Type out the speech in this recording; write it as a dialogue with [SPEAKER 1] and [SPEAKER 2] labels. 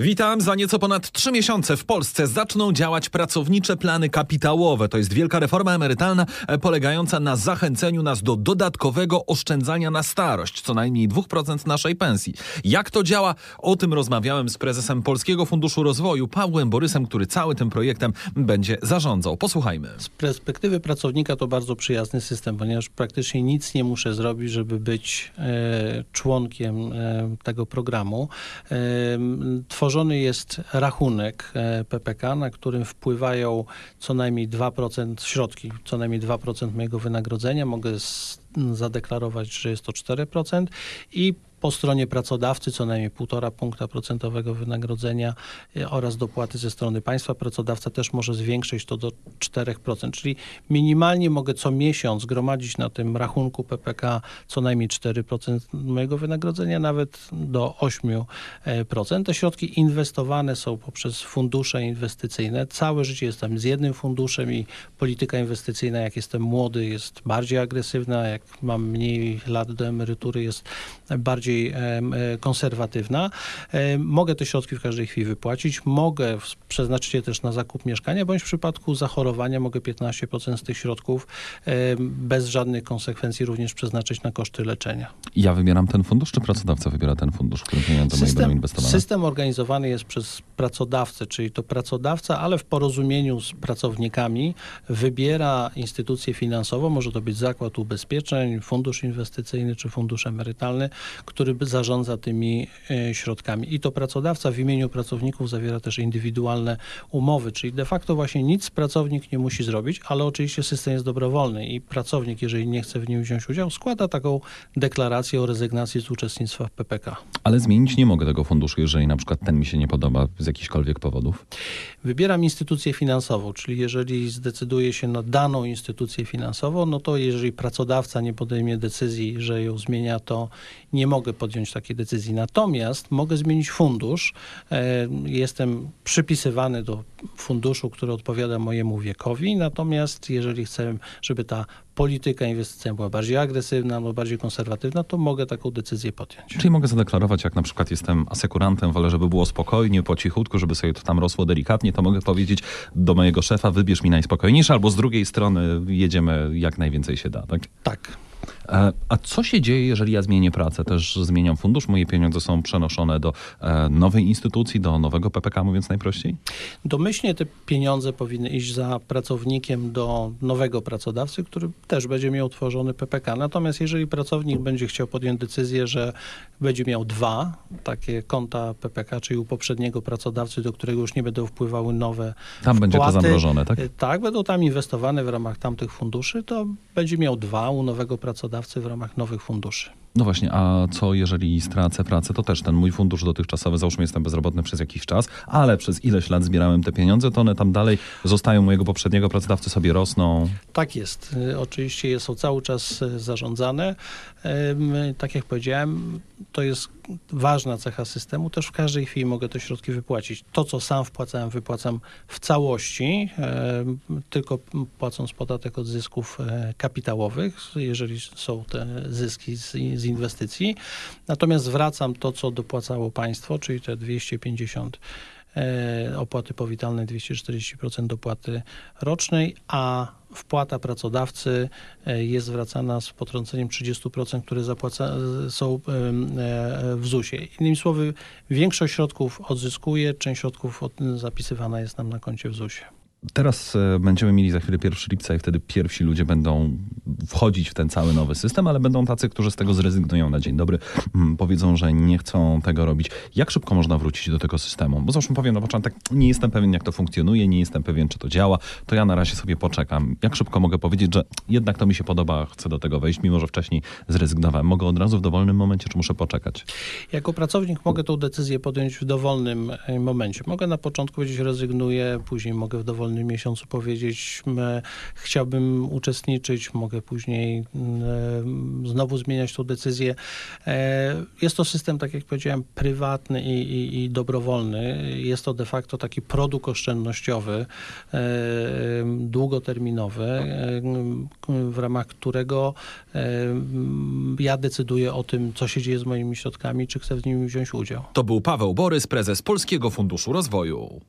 [SPEAKER 1] Witam. Za nieco ponad trzy miesiące w Polsce zaczną działać pracownicze plany kapitałowe. To jest wielka reforma emerytalna e, polegająca na zachęceniu nas do dodatkowego oszczędzania na starość, co najmniej 2% naszej pensji. Jak to działa? O tym rozmawiałem z prezesem Polskiego Funduszu Rozwoju, Pawłem Borysem, który cały tym projektem będzie zarządzał. Posłuchajmy.
[SPEAKER 2] Z perspektywy pracownika to bardzo przyjazny system, ponieważ praktycznie nic nie muszę zrobić, żeby być e, członkiem e, tego programu. E, tworzony jest rachunek e, PPK, na którym wpływają co najmniej 2% środki, co najmniej 2% mojego wynagrodzenia. Mogę zadeklarować, że jest to 4% i po stronie pracodawcy co najmniej 1,5 punkta procentowego wynagrodzenia e, oraz dopłaty ze strony państwa. Pracodawca też może zwiększyć to do 4%, czyli minimalnie mogę co miesiąc gromadzić na tym rachunku PPK co najmniej 4% mojego wynagrodzenia, nawet do 8%. Te środki inwestowane są poprzez fundusze inwestycyjne. Całe życie jestem z jednym funduszem i polityka inwestycyjna, jak jestem młody, jest bardziej agresywna, jak mam mniej lat do emerytury, jest bardziej bardziej e, konserwatywna. Mogę te środki w każdej chwili wypłacić, mogę przeznaczyć je też na zakup mieszkania, bądź w przypadku zachorowania mogę 15% z tych środków bez żadnych konsekwencji również przeznaczyć na koszty leczenia.
[SPEAKER 1] Ja wybieram ten fundusz, czy pracodawca wybiera ten fundusz, pieniądze system, moje będą inwestowane?
[SPEAKER 2] System organizowany jest przez pracodawcę, czyli to pracodawca, ale w porozumieniu z pracownikami wybiera instytucję finansową, może to być zakład ubezpieczeń, fundusz inwestycyjny czy fundusz emerytalny, który zarządza tymi e, środkami. I to pracodawca w imieniu pracowników zawiera też indywidualne umowy, czyli de facto właśnie nic pracownik nie musi zrobić, ale oczywiście system jest dobrowolny i pracownik, jeżeli nie chce w nim wziąć udziału, składa taką deklarację o rezygnacji z uczestnictwa w PPK.
[SPEAKER 1] Ale zmienić nie mogę tego funduszu, jeżeli na przykład ten mi się nie podoba z jakichkolwiek powodów?
[SPEAKER 2] Wybieram instytucję finansową, czyli jeżeli zdecyduję się na daną instytucję finansową, no to jeżeli pracodawca nie podejmie decyzji, że ją zmienia, to nie mogę podjąć takiej decyzji. Natomiast mogę zmienić fundusz. E, jestem przypisywany do funduszu, który odpowiada mojemu wiekowi. Natomiast jeżeli chcę, żeby ta polityka inwestycyjna była bardziej agresywna albo bardziej konserwatywna, to mogę taką decyzję podjąć.
[SPEAKER 1] Czyli mogę zadeklarować, jak na przykład jestem asekurantem, wolę, żeby było spokojnie, po cichutku, żeby sobie to tam rosło delikatnie, to mogę powiedzieć do mojego szefa, wybierz mi najspokojniejsze, albo z drugiej strony jedziemy jak najwięcej się da, tak?
[SPEAKER 2] Tak.
[SPEAKER 1] E, a co się dzieje, jeżeli ja zmienię pracę? Też zmieniam fundusz, moje pieniądze są przenoszone do e, nowej instytucji, do nowego PPK, mówiąc najprościej?
[SPEAKER 2] Domyślnie te pieniądze powinny iść za pracownikiem do nowego pracodawcy, który też będzie miał tworzony PPK. Natomiast jeżeli pracownik będzie chciał podjąć decyzję, że będzie miał dwa takie konta PPK, czyli u poprzedniego pracodawcy, do którego już nie będą wpływały nowe
[SPEAKER 1] Tam
[SPEAKER 2] wpłaty,
[SPEAKER 1] będzie to zamrożone, tak?
[SPEAKER 2] Tak, będą tam inwestowane w ramach tamtych funduszy, to będzie miał dwa u nowego pracodawcy pracodawcy w ramach nowych funduszy.
[SPEAKER 1] No właśnie, a co jeżeli stracę pracę, to też ten mój fundusz dotychczasowy, załóżmy jestem bezrobotny przez jakiś czas, ale przez ileś lat zbierałem te pieniądze, to one tam dalej zostają mojego poprzedniego pracodawcy, sobie rosną.
[SPEAKER 2] Tak jest. Y, oczywiście są cały czas y, zarządzane. Tak jak powiedziałem, to jest ważna cecha systemu. Też w każdej chwili mogę te środki wypłacić. To, co sam wpłacałem, wypłacam w całości, tylko płacąc podatek od zysków e, kapitałowych, jeżeli są te zyski z, z inwestycji. Natomiast zwracam to, co dopłacało państwo, czyli te 250 e, opłaty powitalnej, 240% dopłaty rocznej, a wpłata pracodawcy e, jest zwracana z potrąceniem 30%, które zapłaca, są w ZUS-ie. Innymi słowy, większość środków odzyskuje, część środków zapisywana jest nam na koncie w ZUS-ie.
[SPEAKER 1] Teraz e, będziemy mieli za chwilę 1 lipca i wtedy pierwsi ludzie będą wchodzić w ten cały nowy system, ale będą tacy, którzy z tego zrezygnują na dzień dobry, mm, powiedzą, że nie chcą tego robić. Jak szybko można wrócić do tego systemu? Bo zresztą powiem na początek, nie jestem pewien, jak to funkcjonuje, nie jestem pewien, czy to działa, to ja na razie sobie poczekam. Jak szybko mogę powiedzieć, że jednak to mi się podoba, chcę do tego wejść, mimo że wcześniej zrezygnowałem? Mogę od razu w dowolnym momencie, czy muszę poczekać?
[SPEAKER 2] Jako pracownik mogę tą decyzję podjąć w dowolnym e, momencie. Mogę na początku powiedzieć, rezygnuję, później mogę w dowolnym miesiącu powiedzieć, m, chciałbym uczestniczyć, mogę później m, znowu zmieniać tą decyzję. E, Jest to system, tak jak powiedziałem, prywatny i, i, i dobrowolny. Jest to de facto taki produkt oszczędnościowy, e, długoterminowy, e, w ramach którego e, ja decyduję o tym, co się dzieje z moimi środkami, czy chcę w nim wziąć udział.
[SPEAKER 3] To był Paweł Borys, prezes Polskiego Funduszu Rozwoju.